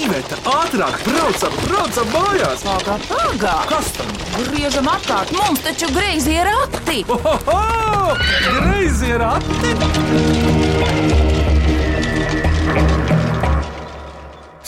Iveta, ātrāk, braucam, braucam mājās! Pagā, pagā! Kas tam? Griežam apkārt, mums taču greizi ir rati! Ohoho! Greizi ir ati!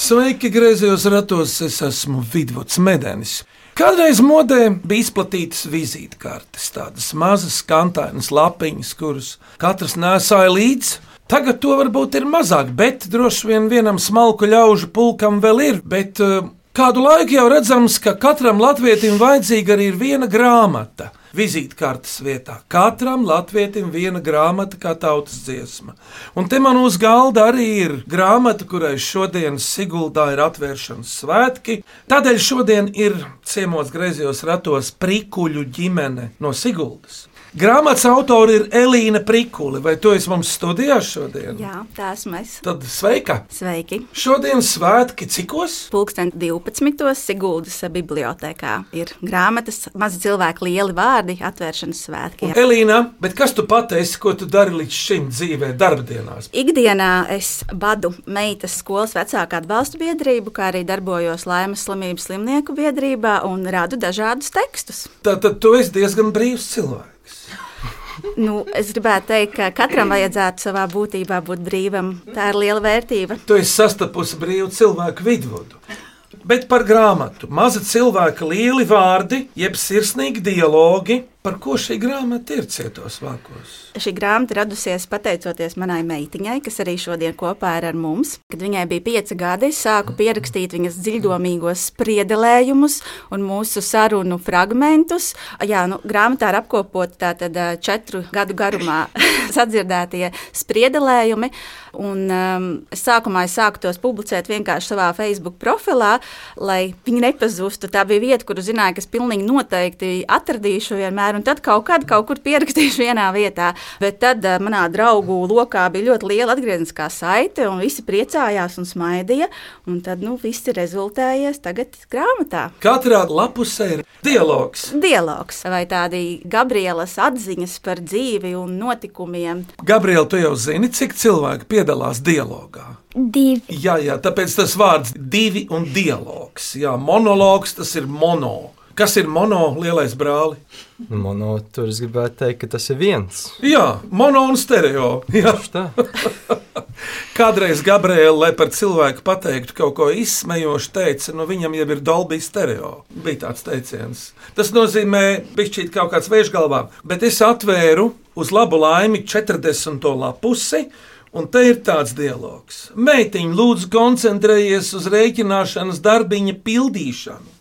Sveiki, griezos ratos, es esmu Vidvuds Medenis. Kādreiz modē bija izplatītas vizītkartes, tādas mazas, kantainas lapiņas, kuras katrs nesāja līdzi. Tagad to varbūt ir mazāk, bet droši vien vienam smalku ļaužu pulkam vēl ir. Bet uh, kādu laiku jau redzams, ka katram latvietim vajadzīga arī viena grāmata. Vizītkartes vietā. Katram latvietim viena grāmata, kā tautas dziesma. Un te man uz galda arī ir grāmata, kurai šodien Siguldā ir atvēršanas svētki. Tādēļ šodien ir ciemos griezos ratos prikuļu ģimene no Siguldas. Grāmatas autori ir Elīna Prikuli. Vai tu esi mums studijā šodien? Jā, tā esmu es. Tad sveika! Sveiki! Šodien svētki cikos? Pulksten 12. Siguldas bibliotekā ir grāmatas, mazi cilvēki, lieli vārdi, atvēršanas svētki. Un, Elīna, bet kas tu pateici, ko tu dari līdz šim dzīvē, darbdienās? Ikdienā es vadu meitas skolas vecāku atbalstu biedrību, kā arī darbojos Laimas slimības slimnieku biedrībā un radu dažādus tekstus. Tātad tu esi diezgan brīvs cilvēks. Nu, es gribētu teikt, ka katram vajadzētu savā būtībā būt brīvam. Tā ir liela vērtība. Tu esi sastapusi brīvu cilvēku vidvudu. Bet par grāmatu. Maza cilvēka lieli vārdi, jeb sirsnīgi dialogi. Par ko šī grāmata ir cietos vākos? Šī grāmata radusies pateicoties manai meitiņai, kas arī šodien kopā ir ar mums. Kad viņai bija pieci gadi, es sāku pierakstīt viņas dziļdomīgos spriedelējumus un mūsu sarunu fragmentus. Jā, nu, grāmatā ir apkopot tātad četru gadu garumā sadzirdētie spriedelējumi. Un, um, sākumā es sāku tos publicēt vienkārši savā Facebook profilā, lai viņi nepazustu. Tā bija vieta, kuru zināju, ka es pilnīgi noteikti atradīšu vienmēr vienmēr, un tad kaut kad kaut kur pierakstīšu vienā vietā. Bet tad uh, manā draugu lokā bija ļoti liela atgriezniskā saite, un visi priecājās un smaidīja. Un tad nu, viss ir rezultējies tagad grāmatā. Katrā lapusē ir dialogs. Dialogs vai tādi Gabrielas atziņas par dzīvi un notikumiem. Gabriela, tu jau zini, cik cilvēki piedalās dialogā. Divi. Jā, jā, tāpēc tas vārds divi un dialogs. Jā, monologs tas ir mono. Kas ir mono lielais brāli? Mono, tur es gribētu teikt, ka tas ir viens. Jā, mono un stereo. Jā. Kādreiz Gabriela, lai par cilvēku pateiktu kaut ko izsmejošu, teica, nu viņam jau ir Dolby stereo. Bija tāds teiciens. Tas nozīmē, bišķīt kaut kāds vējš galvā, bet es atvēru uz labu laimi 40. lapusi. Un te ir tāds dialogs. Meitiņa, lūdzu, koncentrējies uz rēķināšanas darbiņa pildīšanu.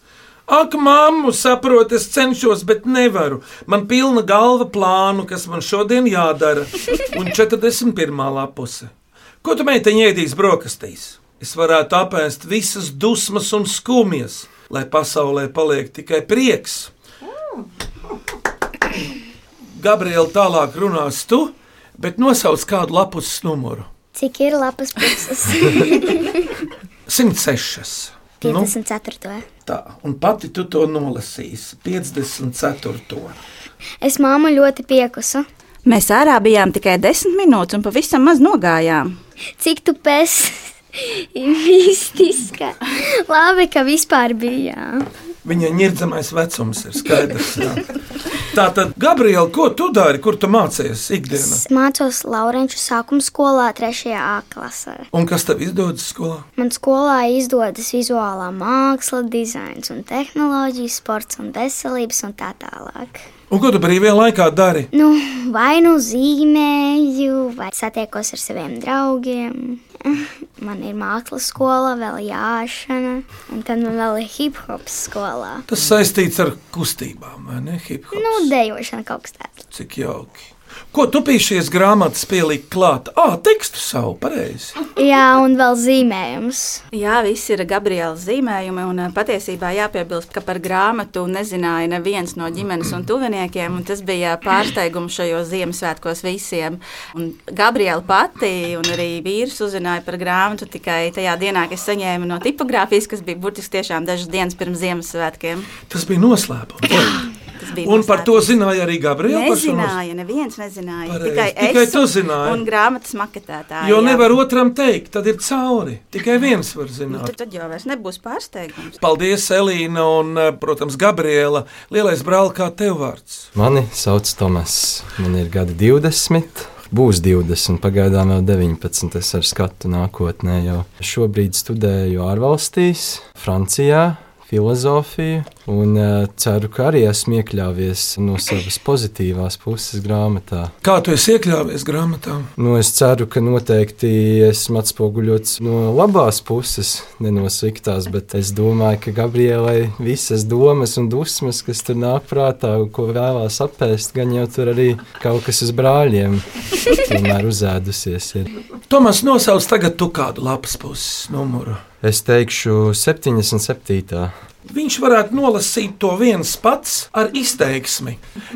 Ak, mammu, saproti, es cenšos, bet nevaru. Man pilna galva plānu, kas man šodien jādara. Un 41. lapuse. Ko tu meitiņa ēdīs brokastīs? Es varētu apēst visas dusmas un skumjas, lai pasaulē paliek tikai prieks. Gabriela tālāk runās tu, bet nosauc kādu lapus numuru. Cik ir lapas puses? 106. 54. Nu, tā, un pati tu to nolasīsi. 54. Es māmu ļoti piekusu. Mēs ārā bijām tikai desmit minūtes un pavisam maz nogājām. Cik tu pēc mistiska? Labi, ka vispār bijām. Viņa nirdzamais vecums ir skaidrs. Jā. Tātad, Gabriela, ko tu dari, kur tu mācies ikdienā? Es mācos Laurenču sākuma skolā, 3. A klasē. Un kas tev izdodas skolā? Man skolā izdodas vizuālā māksla, dizains un tehnoloģijas, sports un veselības un tā tālāk. Un ko tu brīvajā laikā dari? Nu, vai nu zīmēju, vai satiekos ar saviem draugiem. Man ir mākslas skola, vēl jāšana, un tad man vēl ir hip hop skolā. Tas saistīts ar kustībām, vai ne? Hip hop. Nu, dejošana kaut kas tāds. Cik jauki. Ko tu šīs grāmatas pieliki klāt? Ah, tekstu savu, pareizi. Jā, un vēl zīmējums. Jā, viss ir Gabriela zīmējumi. Un patiesībā jāpiebilst, ka par grāmatu nezināja neviens no ģimenes un tuviniekiem. Un tas bija pārsteigums šajos Ziemassvētkos visiem. Un Gabriela pati un arī vīrs uzzināja par grāmatu tikai tajā dienā, kad es saņēmu no tipogrāfijas, kas bija burtiski tiešām dažas dienas pirms Ziemassvētkiem. Tas bija noslēpums. Tas bija Un par to zināja arī Gabriela. Nezināja, neviens nezināja. Pareizi. Tikai, Tikai es tu un- zināji. Un grāmatas maketētāji. Jo jā. nevar otram teikt, tad ir cauri. Tikai viens var Nu, zināt. Tad, tad jau vairs nebūs pārsteigums. Paldies, Elīna un, eh, protams, Gabriela. Lielais brāl, kā tev vārds? Mani sauc Tomas. Man ir gadi 20. Būs 20, pagaidām vēl 19. Es ar skatu nākotnē jau šobrīd studēju ārvalstīs, Francijā, filozofiju, un uh, ceru, ka arī esmu iekļāvies no savas pozitīvās puses grāmatā. Kā tu esi iekļāvies grāmatā? Nu, es ceru, ka noteikti esmu atspoguļots no labās puses, ne no sliktās, bet es domāju, ka Gabrielai visas domas un dusmas, kas tur nāk prātā, ko vēlās apēst, gan jau tur arī kaut kas uz brāļiem tomēr uzēdusies. Ir. Tomas nosauc tagad tu kādu lapas puses numuru. Es teikšu 77. Viņš varētu nolasīt to viens pats ar izteiksmi.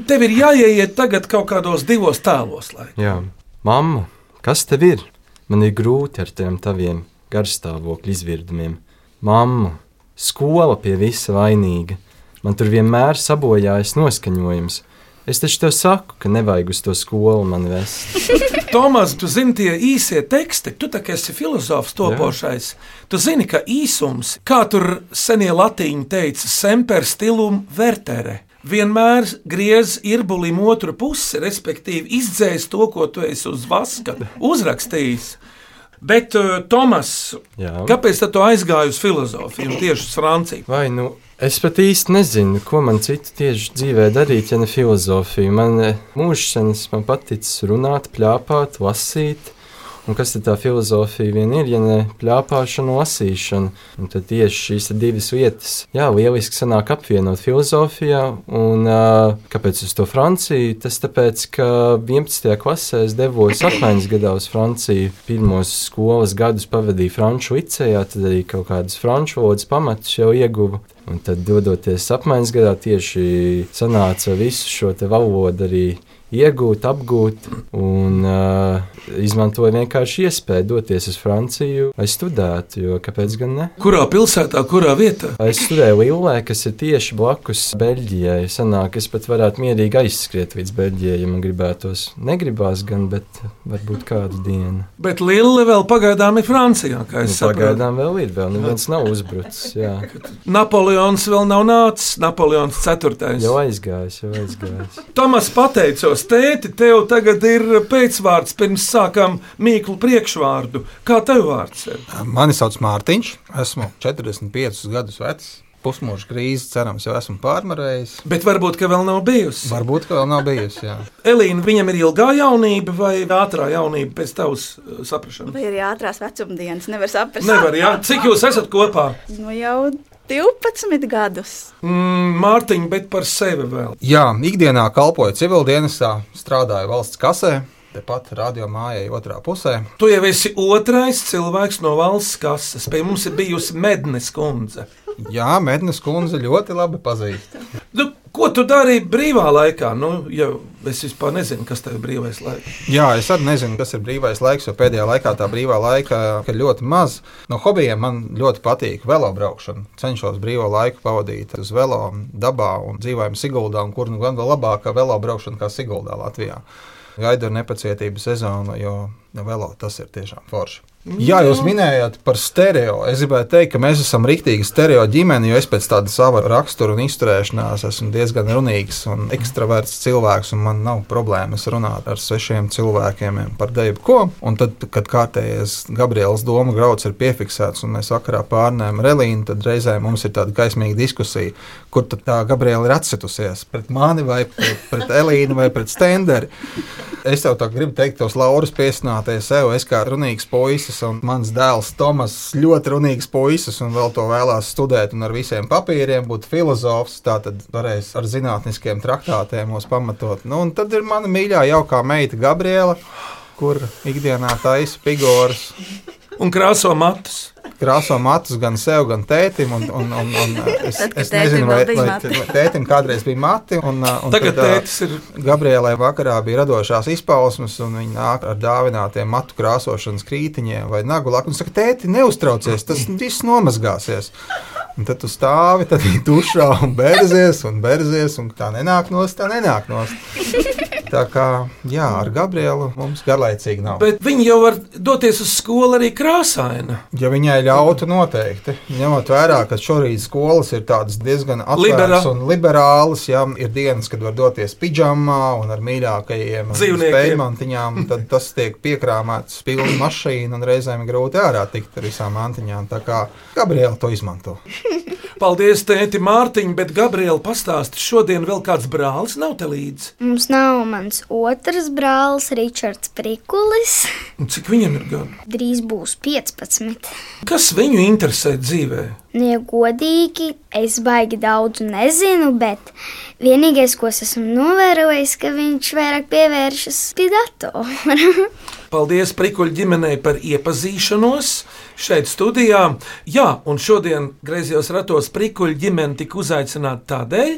Tev ir jāieiet tagad kaut kādos divos tēlos. Lai. Jā, mamma, kas tev ir? Man ir grūti ar tiem taviem garstāvokļu izvirdumiem. Mamma, skola pie visa vainīga. Man tur vienmēr sabojājas noskaņojums. Es taču tev saku, ka nevajag uz to skolu man vest. Tomas, tu zini, tie īsie teksti, tu tā kā esi filozofs topošais. Tu zini, ka īsums, kā tur senie latīņi teica, semper stilum vertere. Vienmēr griez irbulim otru pusi, respektīvi izdzēs to, ko tu esi uz vaska uzrakstījis. Bet, uh, Tomas, Jā. kāpēc tu aizgāji uz filozofiju tieši uz Franciju? Vai nu es pat īsti nezinu, ko man citu tieši dzīvē darīt, ja ne filozofija. Man eh, mūžs man paticis runāt, plāpāt, lasīt. Un kas tad tā filozofija vien ir, ja ne plāpāšana, lasīšana? Un tad tieši šīs divas vietas. Jā, lieliski sanāk apvienot filozofijā. Un uh, kāpēc uz to Franciju? Tas tāpēc, ka 11. klasē es devos apmaiņas gadā uz Franciju. Pirmos skolas gadus pavadīju Franču licejā, tad arī kaut kādas franču valodas pamatus jau ieguvu. Un tad, dodoties apmaiņas gadā, tieši sanāca visu šo valodu arī iegūt, apgūt, un uh, izmantoja vienkārši iespēju doties uz Franciju, lai studētu, jo kāpēc gan ne? Kurā pilsētā, kurā vietā? Es studēju Lillē, kas ir tieši blakus Beļģijai. Sanāk, es pat varētu mierīgi aizskriet līdz Beļģijai, ja man gribētos. Negribās gan, bet varbūt kādu dienu. Bet Lille vēl pagaidām ir Francijā, kā Nu, es saprotu. pagaidām vēl ir, vēl neviens nav uzbrucis. Jā. Napoleons vēl nav nācis, Napoleons IV. Jau aizgājis, jau aizgājis. Tomas pateicos, tēti, tev tagad ir pēcvārds, pirms sākām mīklu priekšvārdu. Kā tev vārds ir? Mani sauc Mārtiņš, esmu 45 gadus vecs. Pusmūža krīze, cerams, jau esmu pārvarējis. Bet varbūt, ka vēl nav bijusi. Varbūt, ka vēl nav bijusi. Jā. Elīna, viņam ir ilgā jaunība vai ātrā jaunība pēc tavas uh, saprašanas? Vai arī ātrās vecumdienas nevar saprast? Nevar, jā. Cik jūs esat kopā? Nu jau 12 gadus. Mm, Mārtiņ, bet par sevi vēl. jā, ikdienā kalpoju civildienestā, strādāju valsts kasē, tepat radio mājai otrā pusē. Tu jau esi otrais cilvēks no valsts kases. Pie mums ir bijusi Mednes kundze. Jā, Mednes kundze ļoti labi pazīst. Nu, ko tu dari brīvā laikā? Nu, ja es vispār nezinu, kas ir brīvais laiks. Jā, es arī nezinu, kas ir brīvais laiks, jo pēdējā laikā tā brīvā laika ir ļoti maz. No hobijiem man ļoti patīk velobraukšana. Cenšos brīvo laiku pavadīt uz velo, dabā un dzīvojam Siguldā, un kur nu gan vēl labāka velobraukšana kā Siguldā, Latvijā. Gaidu ar nepacietību sezonu, jo velo tas ir tiešām forši. Jā, jūs minējāt par stereo. Es gribēju teikt, ka mēs esam rīktīgi stereo ģimene, jo es pēc tāda sava rakstura un izturēšanās esmu diezgan runīgs un ekstraverts cilvēks, un man nav problēmas runāt ar svešiem cilvēkiem par deju ko. Un tad, kad kārtējais Gabrielas doma grauds ir piefiksēts un mēs vakarā pārnēm relīnu, tad reizē mums ir tāda gaismīga diskusija, kur tad tā Gabriela ir atsitusies pret mani vai pret, pret Elīnu vai pret Stenderi. Es tev tā gribu teikt, tos laurus piesināties sev. Es kā runīgs puisis, un mans dēls Tomas ļoti runīgs puisis, un vēl to vēlās studēt, un ar visiem papīriem būt filozofs. Tā tad varēs ar zinātniskiem traktātiem mūs pamatot. Nu, un tad ir mana mīļā, jaukā meita Gabriela, kur ikdienā taisa figūras. Un krāso matus. Krāso matus gan sev, gan tētim. Un, un, un, un es, Tad, kad es nezinu, tētim vai, vai tētim kādreiz bija mati. Un, un Tagad tad, ā, tētis ir. Gabrielai vakarā bija radošās izpausmes, un viņa nāk ar dāvinātiem matu krāsošanas krītiņiem vai nagu laku. Viņa saka, tēti, neuztraucies, tas viss nomazgāsies. Un tad tu stāvi, tad viņi dušā un bērzies, un bērzies, un tā nenāk no tā, nenāk no Tā kā, jā, ar Gabrielu mums garlaicīgi nav. Bet viņi jau var doties uz skolu arī krāsaina. Ja viņai ļautu noteikti, ņemot vērā, ka šorīt skolas ir tādas diezgan Liberā- atvērtas un liberālas, ja ir dienas, kad var doties pidžamā un ar mīļākajiem Dzīvniekiem. spēļmantiņām, tad tas tiek piekrāmēts pilna mašīna un reizēm ir grūti ārā tikt ar visām mantiņām. Tā kā Gabriela to izmanto. Paldies, tēti Mārtiņ, bet Gabriela pastāsti, šodien vēl kāds brālis nav te līdzi. Mums nav mans otrs brālis, Ričards Prikulis. Un Cik viņam ir gadu? Drīz būs 15. Kas viņu interesē dzīvē? Nu, ja godīgi, es baigi daudz nezinu, bet vienīgais, ko es esmu novērojis, ka viņš vairāk pievēršas pie datora. Paldies Prikuļu ģimenei par iepazīšanos šeit studijā. Jā, un šodien griezījos ratos Prikuļu ģimene tika uzaicināta tādēļ,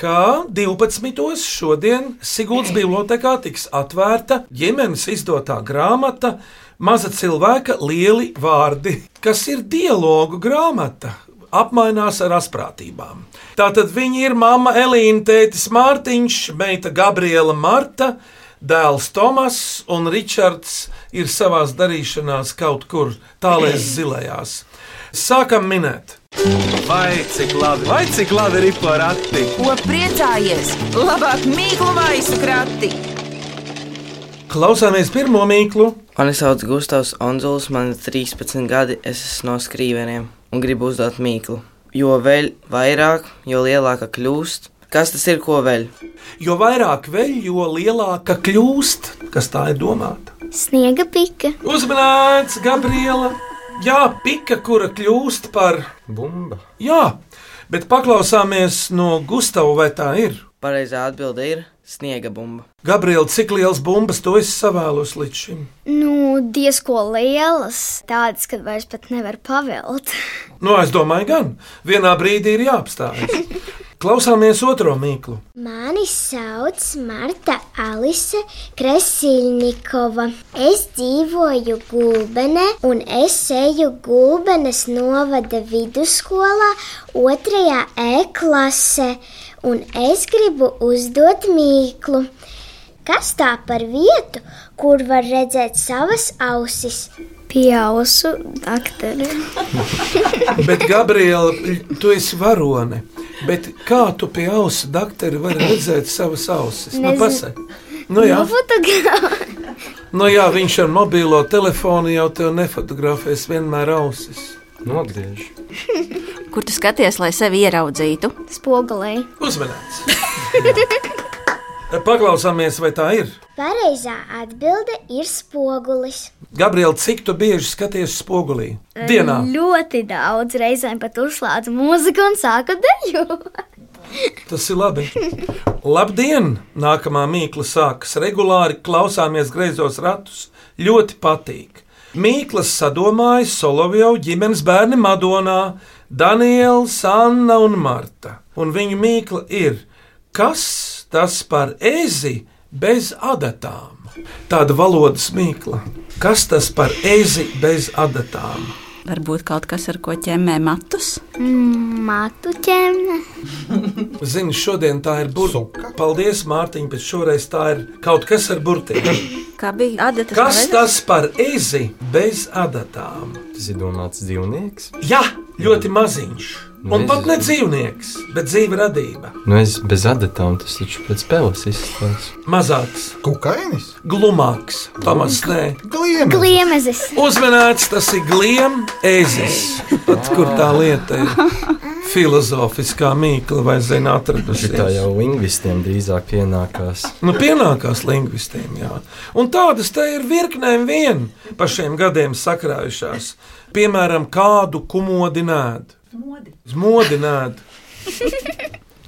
ka 12. šodien Siguldas bibliotekā tiks atvērta ģimenes izdotā grāmata Maza cilvēka lieli vārdi, kas ir dialogu grāmata. Apmainās ar asprātībām. Tātad viņi ir mamma Elīna, tētis Mārtiņš, meita Gabriela Marta, dēls Tomas un Ričards ir savā darīšanās kaut kur tālēs zilajās. Sākam minēt. Vai cik labi, vai cik labi ir porakti? Ko priecājies? Labāk mīklu maisu krati! Klausāmies pirmo mīklu. Mani sauc Gustavs Onzuls, man ir 13 gadi, es esmu no skrīveniem un gribu uzdot mīklu. Jo vēl vairāk, jo lielāka kļūst. Kas tas ir, ko vēl? Jo vairāk veļ, jo lielāka kļūst, kas tā ir domāta. Sniega pika. Uzmanīts, Gabriela! Jā, pika, kura kļūst par. Bumba. Jā, bet paklausāmies no Gustavas, vai tā ir. Pareizā atbilde ir sniega bumba. Gabriela, cik liels bumbas tu esi savēlos līdz šim? Nu, diezko lielas, tādas, kad vairs pat nevar pavelt. Nu, es domāju, gan vienā brīdī ir jāapstājas. Klausāmies otro mīklu. Mani sauc Marta Alise Kresiļnikova. Es dzīvoju Gulbenē un es eju Gulbenes novada vidusskolā otrajā E klasē un es gribu uzdot mīklu. Kas tā par vietu, kur var redzēt savas ausis? Pieausu doktori. Bet, Gabriela, tu esi varone. Bet kā tu pie ausa doktora vari redzēt savas ausis? Nu, Nezinu. pasaki. Nu, jā. Fotogrāfija. nu, jā, viņš ar mobilo telefonu jau te nefotografēs vienmēr ausis. Nogriež. Kur tu skaties, lai sevi ieraudzītu? Spogulē. Uzmanīts! Paklausāmies, vai tā ir. Pareizā atbilde ir spogulis. Gabriela, cik tu bieži skaties spogulī? Dienā. Ļoti daudz reizēm pat uzslēdzu mūziku un sāku dejot. Tas ir labi. Labdien! Nākamā mīkla sākas regulāri, klausāmies greizos ratus. Ļoti patīk. Mīklas sadomāja Solovjovu ģimenes bērni Madonā, Daniela, Anna un Marta. Un viņu mīkla ir, kas tas par ezi bez adatām? Tāda valodas mīkla. Kas tas par ezi bez adatām? Varbūt kaut kas, ar ko ķemmē matus. Matu ķemne. Zini, šodien tā ir burbuļs. Suka. Paldies, Mārtiņ, bet šoreiz tā ir kaut kas ar burtiem. Kā bija adatas Kas tas par ezi bez adatām? Tas ir domāts dzīvnieks. Jā, ļoti maziņš. Un Nezinu. pat ne dzīvnieks, bet dzīva radība. Nu, es bez adatām tas taču pēc spēles izskatās. Mazāks, Kukainis, glumāks, Tomas, nē. gliemežs. Gliemezes. Uzmanīts, tas ir gliem ezis. Pat kur tā lieta ir filozofiskā mīkla vai zina Tā jau lingvistiem drīzāk pienākās. Nu, pienākās lingvistiem, jā. Un tādas te ir virknēm vien pa šiem gadiem sakrājušās. Piemēram, kādu kumodināt. Modināt.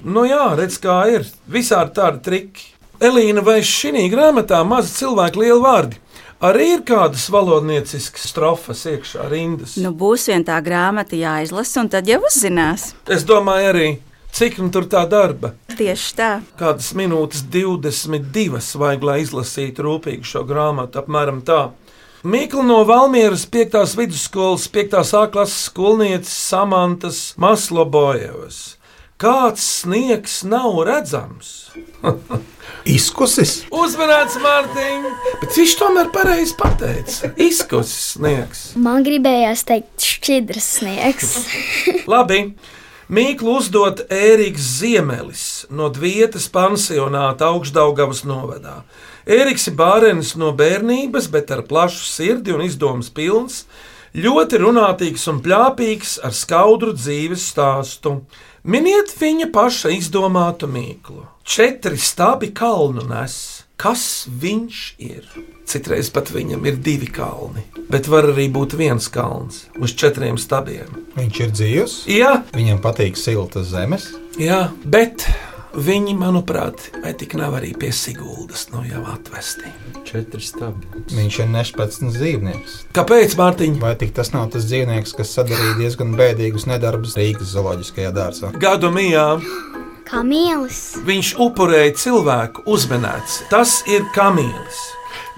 Nu jā, redz, kā ir. Visādi tādi triki. Elīna, vai šī grāmatā maza cilvēka liela vārdi? Arī ir kādas valodnieciskas strofas iekšā rindas. Nu, būs vien tā grāmata jāizlasa, un tad jau uzzinās. Es domāju, arī cik nu tur tā darba. Tieši tā. kādas minūtes, 22 vajag, lai izlasītu rūpīgi šo grāmatu. Apmēram tā. Mikls no Valmieras 5. vidusskolas 5. A klases skolnieces Samantas Maslobojevas. Kāds sniegs nav redzams? Izkusis. Uzmanīts, Mārtiņ! Bet viņš tomēr pareizi pateica. Izkusis sniegs. Man gribējās teikt, šķidrs sniegs. Labi. Mīklu uzdot Ēriks Ziemelis no Dvietas pansionāta augšdaugavas novadā. Ēriks ir bārenis no bērnības, bet ar plašu sirdi un izdomas pilns, ļoti runātīgs un plāpīgs ar skaudru dzīves stāstu. Miniet viņa paša izdomātu mīklu. Četri stabi kalnu nes. Kas viņš ir? Citreiz pat viņam ir divi kalni, bet var arī būt viens kalns uz četriem stabiem. Viņš ir dzīvs. Jā, Viņam patīk siltas zemes. jā bet viņi, manuprāt, vai tik nav arī pie Siguldas no jau atvesti. Četri stabi. Viņš ir nešpatns dzīvnieks. Kāpēc, Mārtiņ? Vai tik tas nav tas dzīvnieks, kas sadarīja diezgan bēdīgus nedarbus Rīgas zooloģiskajā dārzā? Gadu mijā Kā mīlis. viņš upurēja cilvēku uzmanēts. Tas ir kamīlis.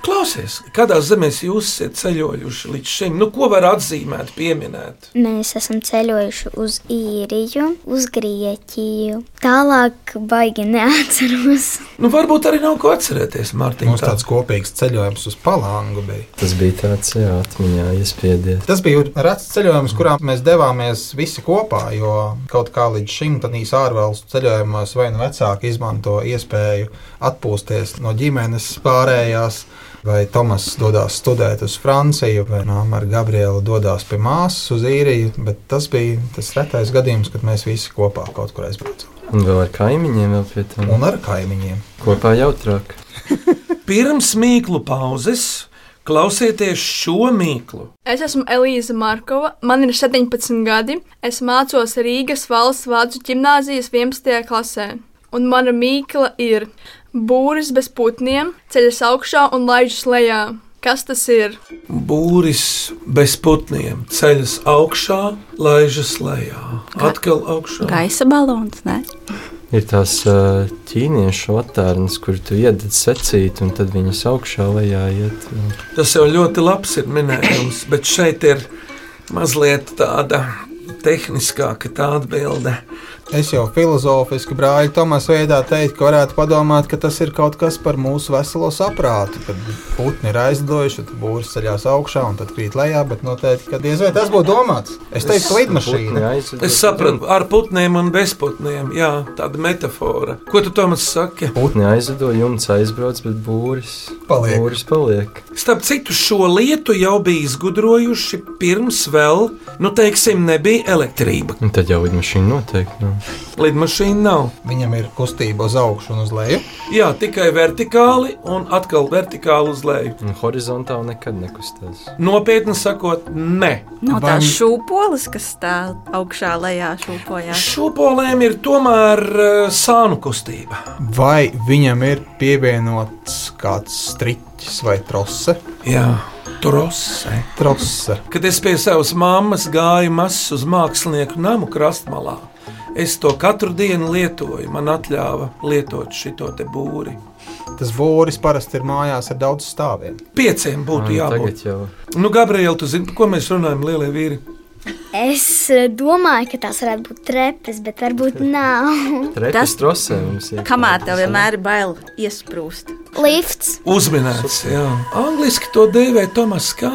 Klausies, kādā zemē jūs esat ceļojuši līdz šim? Nu, ko var atzīmēt, pieminēt? Mēs esam ceļojuši uz īriju, uz Grieķiju. Tālāk baigi neatceros. Nu, varbūt arī nav ko atcerēties, Mārtiņ. Mums tāds kopīgs ceļojums uz Palangu bija. Tas bija tāds, jā, atmiņā iespiedies. Tas bija rets ceļojums, kurā mēs devāmies visi kopā, jo kaut kā līdz šim tādīs ārvalstu ceļojumos vai nu vecāki izmanto iespēju atpūsties no ģimenes pārējās. Vai Tomas dodas studēt uz Franciju, vai māma ar Gabrielu dodas pie māsas uz īriju. Bet tas bija tas retais gadījums, kad mēs visi kopā kaut kur aizbraucām. Un vēl ar kaimiņiem, vēl pie tam. Un ar kaimiņiem. Kopā jautrāk. Pirms mīklu pauzes klausieties šo mīklu. Es esmu Elīza Markova, man ir 17 gadi. Es mācos Rīgas valsts vācu gimnāzijas 11. klasē. Un mana mīkla ir būris bez putniem, ceļas augšā un laižas lejā. Kas tas ir? Būris bez putniem ceļas augšā, laižas lejā. Atkal augšā. Gaisa balons, ne? Ir tās ā, ķīniešu attēlus, kur tu iedod secīt, un tad viņas augšā lejā iet. Tas jau ļoti labs ir minējums, bet šeit ir mazliet tāda tehniskāka tā atbilde. Es jau filozofiski brāļa Tomas veidā teiktu, ka varētu padomāt, ka tas ir kaut kas par mūsu veselo saprātu. Kad putni ir aizlidojuši, tad būris ceļās augšā un tad krīt lejā, bet noteikti, ka diez vai tas būtu domāts. Es teiktu, lidmašīna. Es sapratu, ar putniem un bez putniem. Jā, tāda metāfora. Ko tu Tomas saki? Putni aizlido, jumts aizbrauc, bet būris Paliek. Būris paliek. Starp citu, šo lietu jau bija izgudrojuši pirms vēl, nu, teiksim, nebija elektrība. Un tad jau lidmašīna noteikti nav. Lidmašīna nav. Viņam ir kustība uz augšu un uz leju. Jā, tikai vertikāli un atkal vertikāli uz leju. Un horizontāli nekad nekustās. Nopietni sakot, nē. Nav Vai- tās šūpoles, kas stāv augšā, lejā šūpojās. Šūpolēm ir tomēr uh, sānu kustība. Vai viņam ir pievienots kāds striķis vai trose? Jā, trose. Trose. Kad es pie savas mammas gāju mazs uz mākslinieku namu krastmalā, es to katru dienu lietoju. Man atļāva lietot šo te būri. Tas būris parasti ir mājās ar daudz stāviem. Pieciem būtu Un jābūt. Tagad jau Nu, Gabriela, tu zini, par ko mēs runājam, lielie vīri? Es eh, domāju, ka tās varētu būt trepes, bet varbūt nav. trepes Tas- trosē mums ir. Kamēr tev vienmēr ir bail iesprūst. Lifts. Uzminēts, jā. Angliski to dēvē Tomas kā?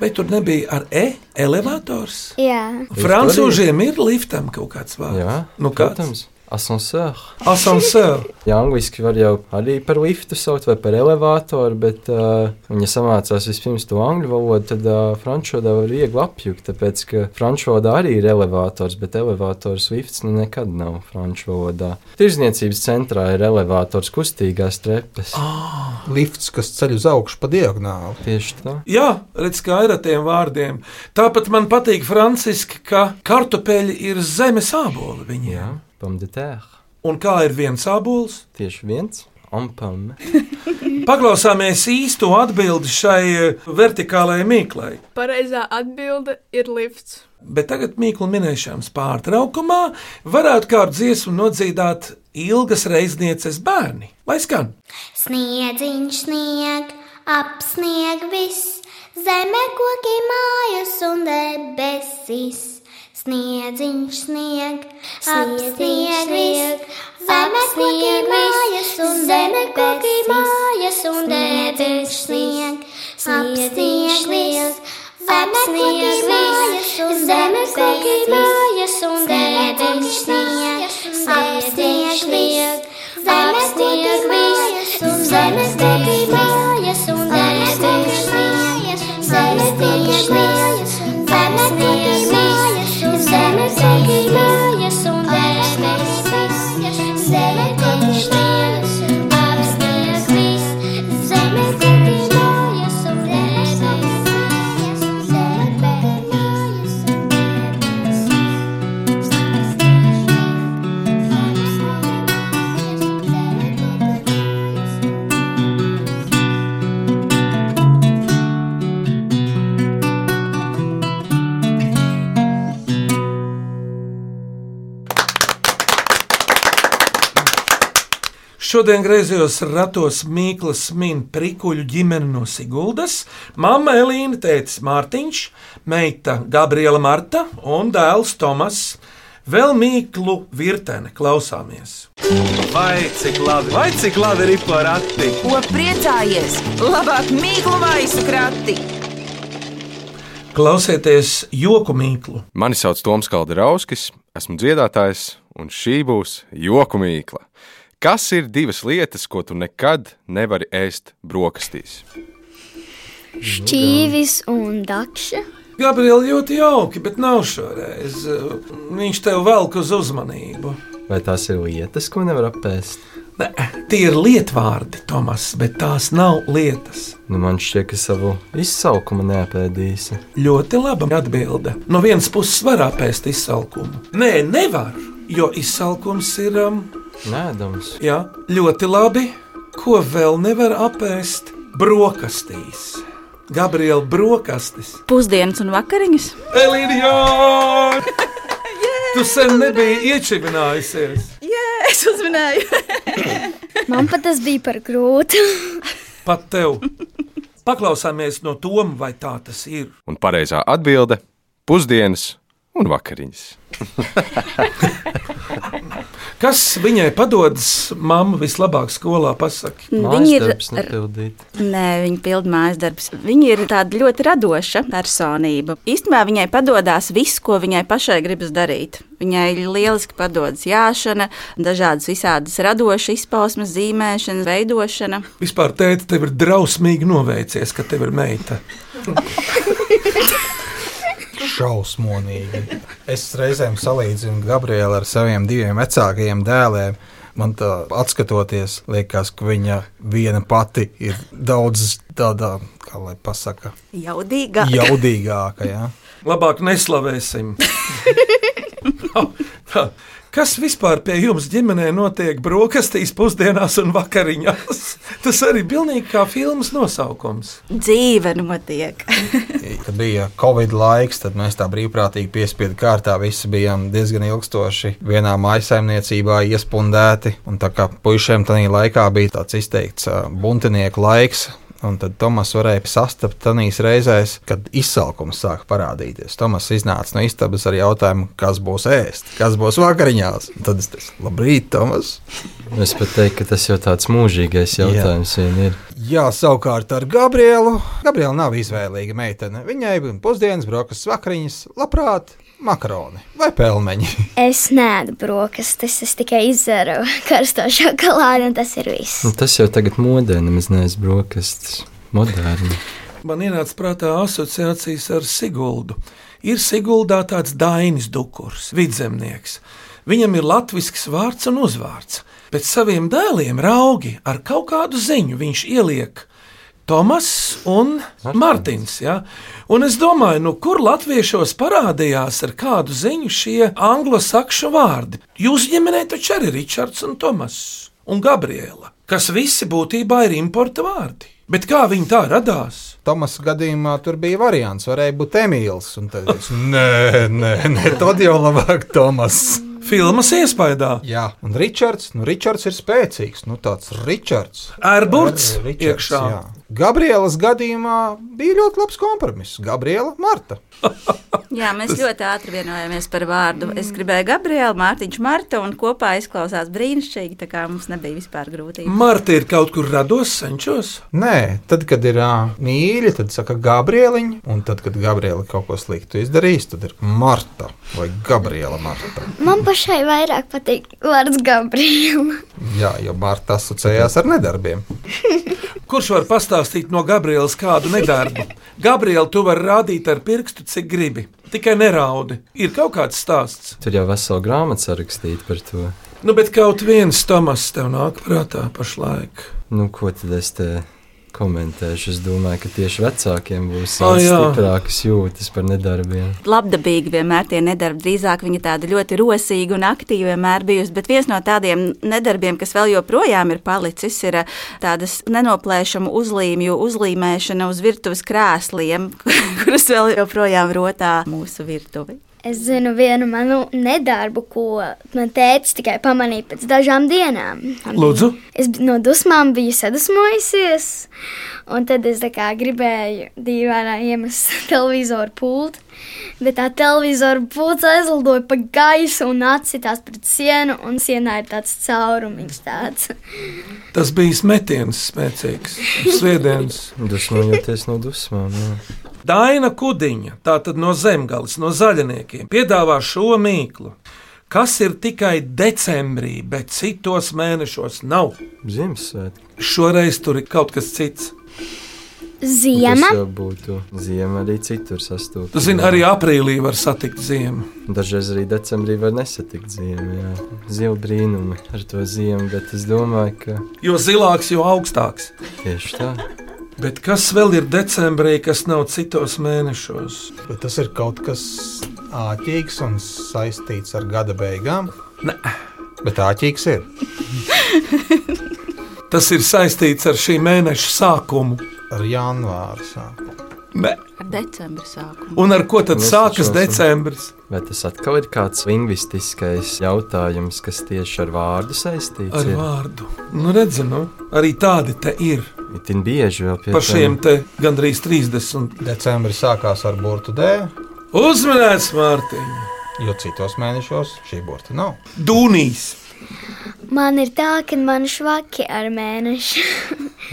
Vai tur nebija ar E elevators? Jā. Francūžiem ir liftam kaut kāds vārds. Jā, nu kāds? protams. Ascenseur. Ascenseur. Jā, angliski var jau arī par liftu saukt vai par elevatoru, bet uh, viņa samācās vispirms to angļu valodu, tad uh, franču valodā var viegli apjukt, tāpēc ka franču valodā arī ir elevators, bet elevators lifts nu nekad nav franču valodā. Tirzniecības centrā ir elevators kustīgās trepes. Ah. Lifts, kas ceļ uz augšu pa diagonāli. Tieši tā. Jā, redz, kā ir ar tiem vārdiem. Tāpat man patīk franciski, ka kartupeļi ir zemes āboli viņiem. Jā, pomme de terre. Un kā ir viens ābols? Tieši viens. Un pomme. Paklausāmies īsto atbildi šai eh, vertikālajai mīklai. Pareizā atbilde ir lifts. Bet tagad mīklu minēšanas pārtraukumā varētu kādu dziesmu nodzīdāt ilgas reiznieces bērni. Lai skan! Sniedziņš snieg, apsnieg viss, Zeme koki mājas un debesis. Sniedziņš snieg, apsnieg viss, koki mājas un zeme koki mājas un debesis. snieg, apsnieg viss, apsnieg viss, zeme koki mājas un debesis. snieg, apsnieg viss, apsnieg viss, zeme koki mājas un debesis. snieg, apsnieg viss, Šodien griezos ratos Mīklas min prikuļu ģimeni no Siguldas, mamma Elīna, tētis Mārtiņš, meita Gabriela Marta un dēls Tomas. Vēl mīklu virtene klausāmies. Vai cik labi, vai cik labi ir porakti? Ko priecājies? Labāk mīklu maisu krati! Klausieties joku mīklu. Mani sauc Toms Kalderauskis, esmu dziedātājs, un šī būs joku mīkla. Kas ir divas lietas, ko tu nekad nevari ēst brokastīs? Šķīvis un dakša. Gabriela ļoti jauki, bet nav šoreiz. Viņš tev velk uz uzmanību. Vai tās ir lietas, ko nevar apēst? Ne, tie ir lietvārdi, Tomas, bet tās nav lietas. Nu, man šķiet, ka savu izsaukumu neapēdīsi. Ļoti laba atbilde. No vienas puses var apēst izsalkumu. Nē, nevar, jo izsalkums ir. Um, Nēdams. jā, ļoti labi. Ko vēl nevar apēst? Brokastīs. Gabriela brokastis. Pusdienas un vakariņas. Elīna! Tu sen nebiji iečivinājusies. Jā, es uzmanēju. Man pat tas bija par grūtu. Pat tev. Paklausāmies no Toma, vai tā tas ir. Un pareizā atbilde - pusdienas un vakariņas. Kas viņai padodas, mamma vislabāk skolā pasakā? Viņi ir Mājasdarbs nepildīt. Nē, viņa pilda mājas darbus. Viņa ir tāda ļoti radoša personība. Īstenībā viņai padodas viss, ko viņai pašai gribas darīt. Viņai lieliski padodas jāšana, dažādas visādas radošas izpausmes, zīmēšana, veidošana. Vispār tēta tev ir drausmīgi noveicies, ka tev ir meita. Šausmonīgi. Es reizēm salīdzinu Gabrielu ar saviem diviem vecākajiem dēliem. Man tā atskatoties, liekas, ka viņa viena pati ir daudz tādā, kā lai pasakā, Jaudīgāk. jaudīgāka. Ja? Labāk neslavēsim. Kas vispār pie jums ģimenē notiek brokastīs, pusdienās un vakariņās? Tas arī pilnīgi kā filmas nosaukums. Dzīve notiek. Kad bija Covid laiks, tad mēs tā brīvprātīgi piespiedu kārtā visi bijām diezgan ilgstoši vienā maisaimniecībā iespundēti. Un tā kā puišiem tajā laikā bija tāds izteikts buntinieku laiks. Un tad Tomas varēja sastapt tādās reizēs, kad izsalkums sāka parādīties. Tomas iznāca no istabas ar jautājumu, kas būs ēst, kas būs vakariņās. Tad es teicu, labrīt, Tomas! Es pat teiktu, ka tas jau tāds mūžīgais jautājums vien ir. Jā, savukārt ar Gabrielu. Gabriela nav izvēlīga meitene. Viņai pusdienas, brokastis, vakariņas, labprāt, makaroni vai pelmeņi. Es nēdu brokastis, es tikai izdzēru karsto šokolādi, un tas ir viss. Nu, tas jau tagad modē, nemaz neesmu brokastis. Moderni. Man ienāca prātā asociācijas ar Siguldu. Ir Siguldā tāds Dainis Dukurs, vidzemnieks. Viņam ir latviešu vārds un uzvārds. Pēc saviem dēliem raugi ar kaut kādu ziņu viņš ieliek Tomas un Mārtiņš. Ja? Un es domāju, nu, kur latviešos parādījās ar kādu ziņu šie anglosakšu vārdi. Jūsu ģimenē taču arī ir Ričards un Tomas un Gabriela, kas visi būtībā ir importa vārdi. Bet kā viņi tā radās? Tomas gadījumā tur bija variants, varēja būt Emīls. un Tad es nē, nē, nē, tad jau labāk Tomas. Filmas iespējā. Jā, un Ričards, nu, Ričards ir spēcīgs. Nu, tāds Ričards. Ričards, iekšā. jā. Gabrielas gadījumā bija ļoti labs kompromiss. Gabriela, Marta. Jā, mēs Tas... ļoti ātri vienojāmies par vārdu. Es gribēju Gabriela, Mārtiņš, Marta, un kopā izklausās brīnišķīgi. Tā kā mums nebija vispār grūtības. Marta ir kaut kur rados, senčos? Nē, tad, kad ir uh, mīļa, tad saka Gabrieliņa, un tad, kad Gabriela kaut ko sliktu izdarīs, tad ir Marta vai Gabriela Marta. Man pašai vairāk patīk vārds Gabriela. Jā, jo Marta asociējās ar nedarbiem. Kurš var pastāstīt no Gabrielas kādu nedarbu? Gabriela, tu vari rādīt ar pirkstu, cik gribi. Tikai neraudi. Ir kaut kāds stāsts. Tur jau vesela grāmata sarakstīta par to. Nu, bet kaut viens Tomas tev nāk prātā pašlaik. Nu, ko tad es te komentēšu. Es domāju, ka tieši vecākiem būs oh, stiprākas jūtas par nedarbiem. Labdabīgi vienmēr tie nedarbi, drīzāk viņi tādi ļoti rosīgi un aktīvi vienmēr bijusi. Bet viens no tādiem nedarbiem, kas vēl joprojām ir palicis, ir eh, tādas nenoplēšamu uzlīmju uzlīmēšana uz virtuves krēsliem, kuras vēl joprojām rotā mūsu virtuvi. Es zinu vienu manu nedarbu, ko man tēvs tikai pamanīja pēc dažām dienām. Lūdzu. Es no dusmām biju sadusmojusies, un tad es gribēju dīvainā iemest televizoru pultu. Bet tā televizora pūce aizlidoja pa gaisu un atsitās pret sienu, un sienā ir tāds caurumiņš. Tāds. Tas bija metiens spēcīgs, sviedens. Dusmojoties no dusmām. Jā. Daina Kudiņa, tātad no zemgales, no zaļniekiem, piedāvā šo mīklu. Kas ir tikai decembrī, bet citos mēnešos nav? Ziemassvētki. Šoreiz tur ir kaut kas cits. Ziema. Tas būtu ziema arī citur sastopama. Tu zini, arī aprīlī var satikt ziemu. Dažreiz arī decembrī var nesatikt ziemu. Zila brīnumi ar to ziemu, bet es domāju, ka. Jo zilāks, jo augstāks. Tieši tā. Bet kas vēl ir decembrī, kas nav citos mēnešos? Bet tas ir kaut kas āķīgs un saistīts ar gada beigām. Nē, bet āķīgs ir. tas ir saistīts ar šī mēneša sākumu ar janvāra sākumu. Ne. Ar decembra sākumu. Un ar ko tad sākas decembris? Vai tas atkal ir kāds lingvistiskais jautājums, kas tieši ar vārdu saistīts? Ar ir? vārdu. Nu, redzi, nu, arī tādi te ir. Itin bieži vēl pie Par šiem te gandrīz 30. Decembris sākās ar burtu D. Uzmanīts, Mārtiņ! Jo citos mēnešos šī burta nav. Dūnijas! Man ir tā, ka man švaki ar mēnešu.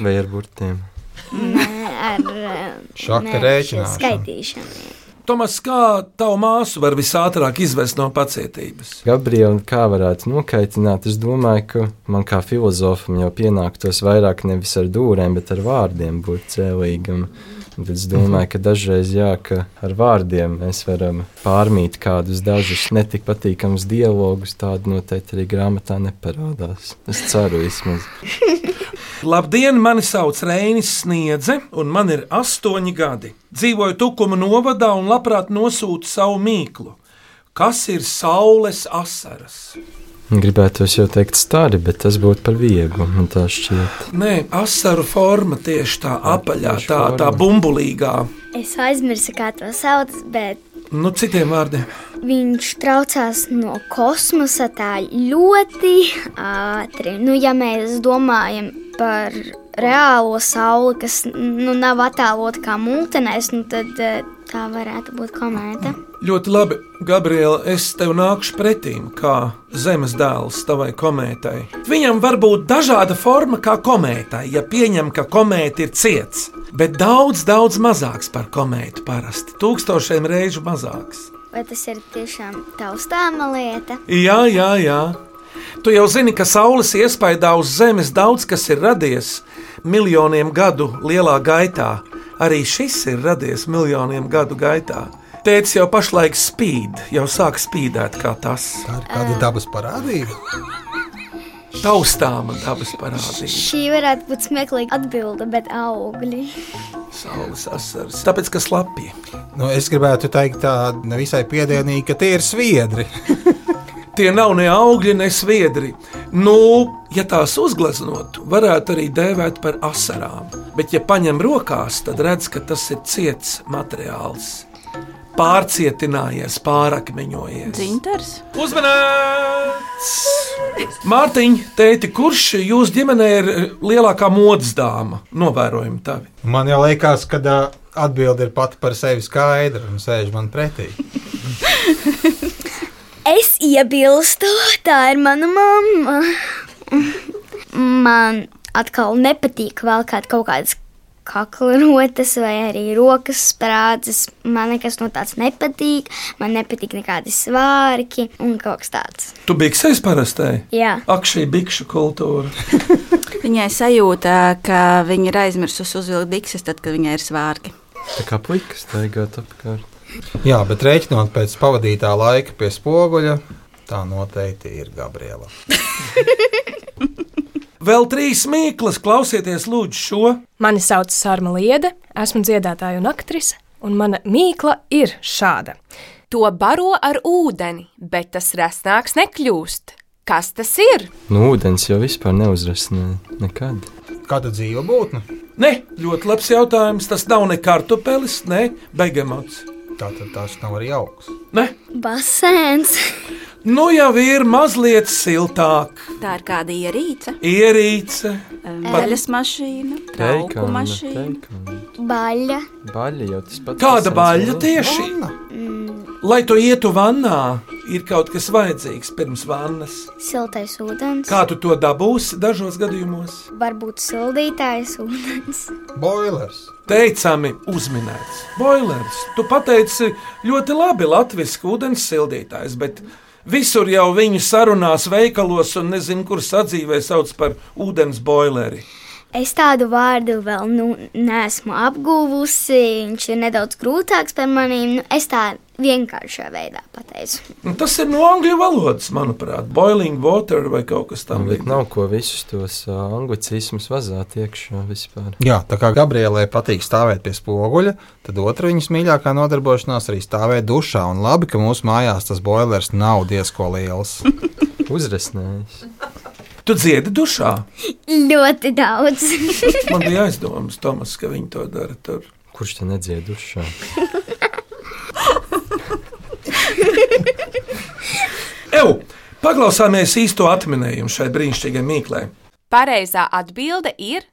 Vai ar burtiem? Ar šāda rēķināšanu. Skaitīšanu. Tomas, kā tavu māsu var visātrāk izvest no pacietības? Gabriela, kā varētu nokaitināt? Es domāju, ka man kā filozofam jau pienāktos vairāk nevis ar dūrēm, bet ar vārdiem būt cēlīgam. Tad es domāju, ka dažreiz jā, ka ar vārdiem mēs varam pārmīt kādus dažus netik patīkamus dialogus. Tādu noteikti arī grāmatā neparādās. Es ceru vismaz. Labdien, mani sauc Reinis Sniedze, un man ir astoņi gadi. Dzīvoju Tukuma novadā un labprāt nosūtu savu mīklu. Kas ir saules asaras? Gribētu jau teikt, stāri, bet tas būtu par vieglu. Man tā šķiet. Nē, asaru forma tieši tā apaļā, tā, tā bumbulīgā. Es aizmirsu, kā to sauc, bet. Nu, citiem vārdiem. Viņš traucās no kosmosa tā ļoti ātri. Nu, ja mēs domājam par reālo sauli, kas nu, nav attēlota kā mūtenēs, nu, tad eh, tā varētu būt komēta. Ļoti labi, Gabriela, es tev nākšu pretīm, kā zemes dēls tavai komētai. Viņam var būt dažāda forma kā komētai, ja pieņem, ka komēta ir ciets, bet daudz, daudz mazāks par komētu parasti, tūkstošiem reižu mazāks. Vai tas ir tiešām taustāma lieta? Jā, jā, jā. Tu jau zini, ka Saules iespaidā uz Zemes daudz kas ir radies miljoniem gadu lielā gaitā. Arī šis ir radies miljoniem gadu gaitā. Tēvs jau pašlaik spīd, jau sāk spīdēt kā tas. Tā ir kāda dabas parādība. Taustāma dabas parādība. Šī varētu būt smieklīga atbilde, bet augļi. Saules asaras. Tāpēc, ka slapji. Nu, es gribētu teikt, tā nevisai piedienīgi, ka tie ir sviedri. Tie nav ne augļi, ne sviedri. Nu, ja tās uzgleznotu, varētu arī dēvēt par asarām. Bet, ja paņem rokās, tad redz, ka tas ir ciets materiāls. Pārcietinājies, pārakmeņojies. Dzintars. Uzmanīts! Mārtiņ, tēti, kurš jūsu ģimenē ir lielākā modes dāma? Novērojumi tavi. Man jau liekas, ka atbilde ir pati par sevi skaidra un sēž man pretī. Es iebilstu, tā ir mana mamma. Man atkal nepatīk vēl kāda kaut kādas kakla rotas vai arī rokas sprādzes. Man nekas no tāds nepatīk. Man nepatīk nekādi svārki un kaut kas tāds. Tu biksēs parastai? Jā. Ak, šī bikšu kultūra. Viņai sajūta, ka viņa ir aizmirsusi uzvilkt bikses, tad, kad viņai ir svārki. Tā kā puikas staigāt apkārt. Jā, bet rēķinot pēc pavadītā laika pie spoguļa, tā noteikti ir Gabriela. Vēl trīs mīklas, klausieties, lūdzu, šo. Mani sauc Sārma Liede, esmu dziedātāja un aktrise, un mana mīkla ir šāda. To baro ar ūdeni, bet tas resnāks nekļūst. Kas tas ir? Nu, ūdens jau vispār neuzrasnē nekad. Kāda dzīva būtne? Nē, ļoti labs jautājums. Tas nav ne kartupelis, ne begemots. Tātad tas nav arī augs. Ne? Basēns. Nu jau ir mazliet siltāk. Tā ir kāda ierīce, Ierīce. eļļas mašīna, trauku Teikāna, mašīna. Baļa. Baļa jau tas pats. Kāda valoda. tieši? Lai tu ietu vannā, ir kaut kas vajadzīgs pirms vannas. Siltais ūdens. Kā tu to dabūsi dažos gadījumos? Varbūt sildītājs ūdens. Boilers. Teicami uzminēts. Boilers. Tu pateici ļoti labi latviešu ūdens sildītājs, bet visur jau viņu sarunās, veikalos un nezinu, kur sadzīvē sauc par ūdens boileri. Es tādu vārdu vēl nu, neesmu apguvusi. Viņš ir nedaudz grūtāks par maniem. Nu, es tā vienkāršā veidā pateicu. Un tas ir no angļu valodas, manuprāt, boiling water vai kaut kas Nu, tamlīdzīgs. nav ko visus tos uh, anglicismus vazāt iekšā vispār. Jā, tā kā Gabrielai patīk stāvēt pie spoguļa, tad otra viņas mīļākā nodarbošanās arī stāvēt dušā. Un labi, ka mūsu mājās tas boilers nav diezko liels. Uzrasnējis. Tu dziedi dušā. Ļoti daudz. Man bija aizdomas, Tomas, ka viņi to dara tur. Kurš te nedziedušā? Eju, paklausāmies īsto atminējumu šai brīnišķīgai mīklei. Pareizā atbilde ir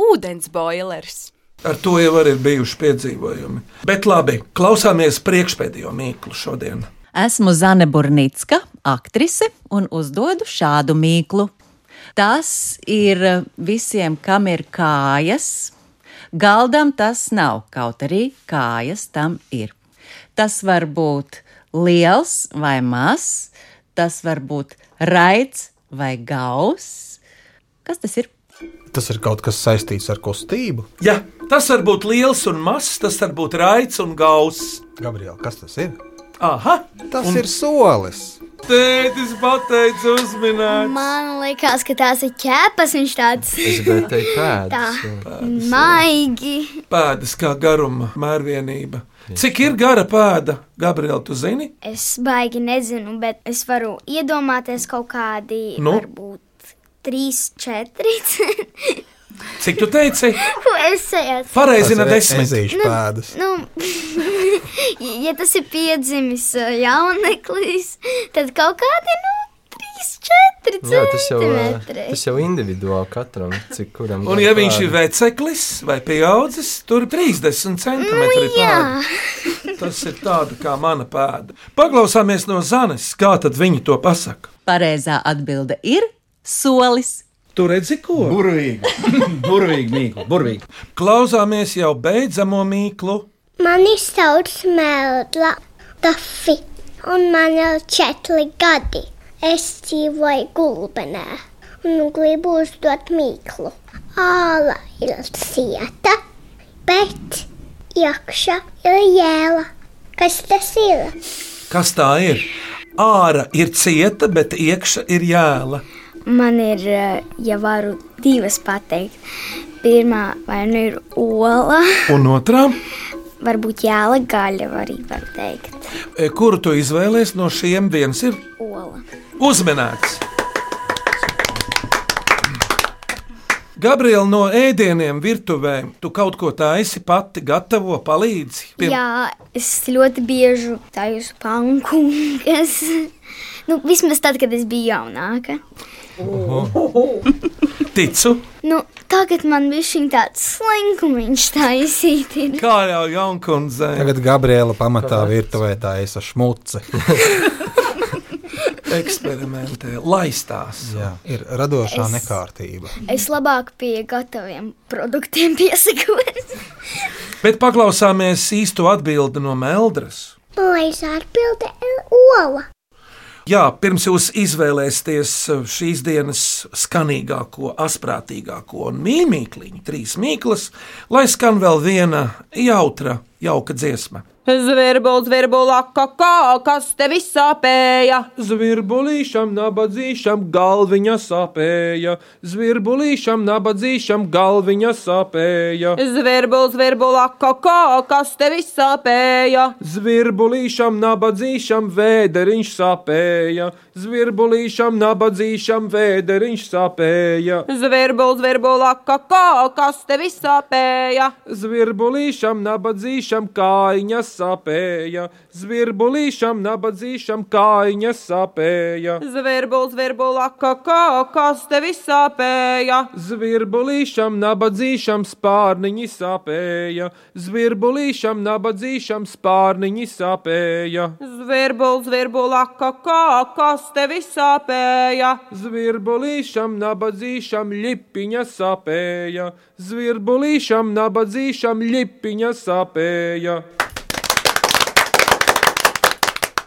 ūdens boilers. Ar to jau arī ir bijuši piedzīvojumi. Bet labi, klausāmies priekšpēdējo mīklu šodien. Esmu Zane Burnicka, aktrise, un uzdodu šādu mīklu. Tas ir visiem, kam ir kājas. Galdam tas nav, kaut arī kājas tam ir. Tas var būt liels vai mazs, tas var būt raids vai gauss. Kas tas ir? Tas ir kaut kas saistīts ar kustību. Ja, tas var būt liels un mazs, tas var būt raids un gauss. Gabriela, kas tas ir? Aha, Tas un... ir solis. Tētis pateica, uzminēt. Man liekas, ka tās ir ķēpas. Viņš tāds Es gribēju teikt, pēdas. tā maigi. Pēdas kā garuma mērvienība. Cik ir gara pēda, Gabriela, tu zini? Es baigi nezinu, bet es varu iedomāties kaut kādi, nu? varbūt trīs, četri. Cik tu teici? Es? Pareizina Tas ir desmit. ezīšu pēdas. Nu, ja tas ir piedzimis ā, jauneklis, tad kaut kādi nu, 3, 4 Jā, tas jau, centimetri. tas jau individuāli katram, cik kuram. Un, ja viņš ir veceklis vai pieaudzis, tur ir 30 centimetri Nu, jā. Tas ir tāda kā mana pēda. Paklausāmies no Zanes, kā tad viņi to pasaka. Pareizā atbilde ir solis. Tu redzi, ko? Burvīgi, burvīgi, mīklu, burvīgi. Klausāmies jau beidzamo mīklu. Mani sauc Mēlda Tafi, un man ir četri gadi. Es dzīvoju gulbenē un gribu uzdot mīklu. Āla ir cieta, bet iekšā ir jēla. Kas tas ir? Kas tā ir? Ārā ir cieta, bet iekšā ir jēla. Man ir, ā, ja varu divas pateikt. Pirmā vai nu ir ola, Un otrā, varbūt jāla gaļa arī var teikt. e, kuru tu izvēlējies no šiem, viens ir Ola. uzmanīgs. Gabriela, no ēdieniem virtuvē, tu kaut ko taisi pati, gatavo, palīdzi. Jā, es ļoti bieži taisu pankūkas. Nu, vismaz tad, kad es biju jaunāka. Ticu, Nu, tagad man bija šī tāds slinkumiņš taisīt. ir. kā jau jaunkundzei. Tagad Gabriela pamatā virtuvē tā ir šmuce. eksperimentē, laistās. Jā, ir radošā Es- nekārtība. Es labāk pie gataviem produktiem piesakos. Bet paklausāmies īsto atbildi no Meldras. Lai atbilde ir ola. Jā, pirms jūs izvēlēsieties šīs dienas skanīgāko, asprātīgāko un mīmīkliņu, trīs mīklas, lai skan vēl viena jautra, jauka dziesma. Zvirbulis, zvirbulā, kakā, kas te visā pēja? Zvirbulīšam, nabadzīšam, galviņa sāpēja. Zvirbulīšam, nabadzīšam, galviņa sāpēja. Zvirbulis, zvirbulā, kakā, kas te visā pēja? Zvirbulīšam, nabadzīšam, vēderiņš sāpēja. Zvirbulīšam, nabadzīšam, vēderiņš sāpēja. Zvirbulis, zvirbulā, kakā, kas te visā pēja? Zvirbulīšam, nabadzīšam, kājiņas sāpēja. Zvirbulīšam, nabadzīšam, kājiņas sāpēja. Zvirbulis, zvirbulā, kakā, kas te visā pēja? Zvirbulīšam, nabadzīšam, spārniņi sāpēja. Zvirbulīšam, nabadzīšam, spārniņi sāpēja. Zvirbulis, zvirbulā, kakā, kas te visā pēja? Zvirbulīšam, nabadzīšam, lipiņa sāpēja. Zvirbulīšam, nabadzīšam, lipiņa sāpēja.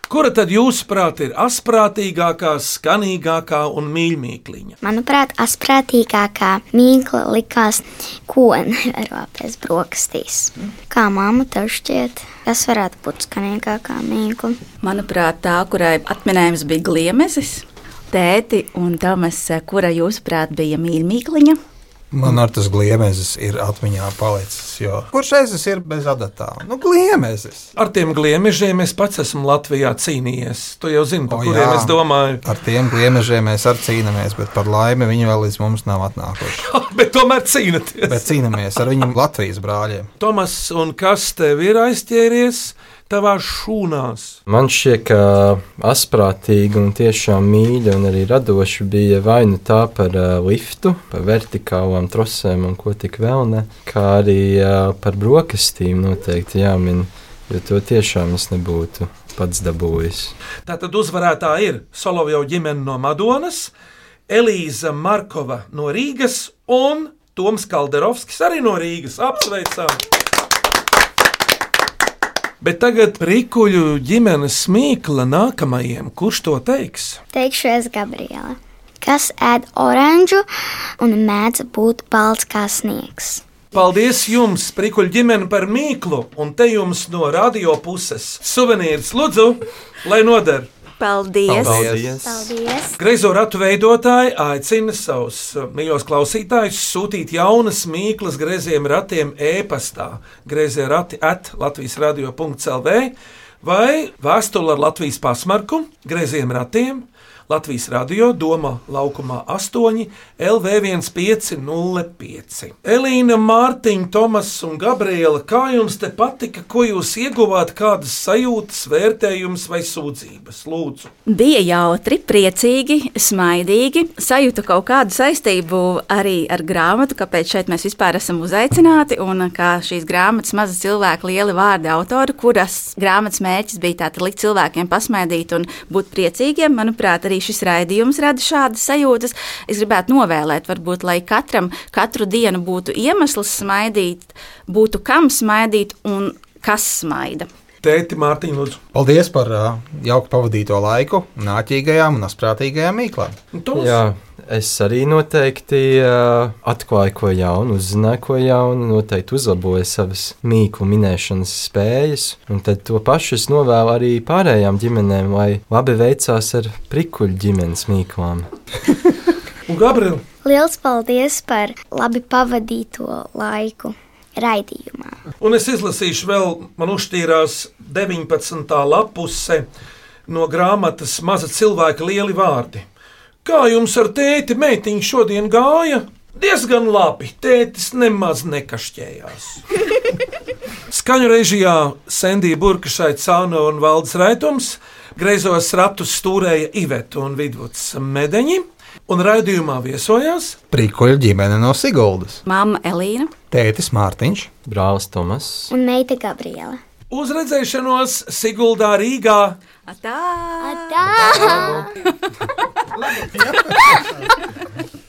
Kura tad jūsuprāt ir asprātīgākā, skanīgākā un mīļākā? Manuprāt, asprātīgākā mīkla likās, ko nevar apēst brokastīs. Kā mamma tev šķiet, kas varētu būt skanīgākā mīkla? Manuprāt, tā, kurai atminējums bija gliemezis, tēti un Tomas, kura jūsuprāt bija mīļākā. Man ar tas gliemezis ir atmiņā palicis. Jo... Kurš reizes ir bez adatām? Nu, gliemezis. Ar tiem gliemežiem es pats esmu Latvijā cīnījies. Tu jau zini, par O, kuriem jā. es domāju. Ar tiem gliemežiem mēs arī cīnāmies, bet par laimi viņi vēl līdz mums nav atnākuši. Bet tomēr cīnāties. Bet cīnāmies ar viņiem Latvijas brāļiem. Tomas, un kas tev ir aizķēries tavās šūnās? Man šķiet, ka asprātīgi un tiešām mīļa un arī radoša bija vai nu tā par uh, liftu, par vertikālām trosēm un ko tik vēl ne, kā arī uh, par brokastīm noteikti jāmin, jo to tiešām es nebūtu pats dabūjis. Tātad uzvarētāji ir Solovjau ģimene no Madonas, Elīza Markova no Rīgas un Toms Kalderovskis arī no Rīgas. Apsveicam! Bet tagad rīkuļu ģimenes mīkla nākamajam. Kurš to teiks? Teikšu es Gabriela. Kas ēd oranžu un mēdz būt balts kā sniegs? Paldies jums, Prikuļu ģimene, par mīklu, un te jums no radio puses suvenīrs Lūdzu, lai noder! Paldies! Paldies. Paldies. Greizo ratu veidotāji aicina savus uh, mīļos klausītājus sūtīt jaunas mīklas greiziem ratiem e-pastā, greizie rati at Latvijas radio.clv vai vēstuli ar Latvijas pasmarku greiziem ratiem. Latvijas radio Doma laukumā 8, LV1505. Elīna, Mārtiņa, Tomas un Gabriela, kā jums te patika, ko jūs ieguvāt, kādas sajūtas, vērtējumus vai sūdzības? Lūdzu! Bija jautri, priecīgi, smaidīgi. Sajūtu kaut kādu saistību arī ar grāmatu, kāpēc šeit mēs vispār esam uzaicināti. Un kā šīs grāmatas maza cilvēka lieli vārdi autori, kuras grāmatas mērķis bija tāds likt cilvēkiem pasmaidīt un būt priecīgiem. Manuprāt, arī šis raidījums rada šādas sajūtas. Es gribētu novēlēt, varbūt, lai katram katru dienu būtu iemesls smaidīt, būtu kam smaidīt un kas smaida. Tēti, Mārtiņ, lūdzu. Paldies par uh, jauku pavadīto laiku, nāķīgajām un asprātīgajām mīklām. Jā, es arī noteikti uh, atklāju ko jaunu, uzzināju ko jaunu, noteikti uzlaboju savas mīklu minēšanas spējas. Un tad to pašu es novēlu arī pārējām ģimenēm, lai labi veicās ar prikuļu ģimenes mīklām. Un Gabriela? Liels paldies par labi pavadīto laiku raidījumā. Un es izlasīšu vēl, man uzšķīrās 19. lapuse no grāmatas Maza cilvēka lieli vārdi. Kā jums ar tēti meitiņu šodien gāja? Diezgan labi, tētis nemaz nekašķējās. Skaņu režijā Sandija Burkašai Cāna un Valdes Raitums, greizos ratus stūrēja Iveta un Vidvuds Medeņi, un raidījumā viesojās Prīkoļu ģimene no Siguldas. Māma Elīna. Tētis Mārtiņš. Brālis Tomas. Un meita Gabriela. uz redzēšanos Siguldā Rīgā. Tā! Tā!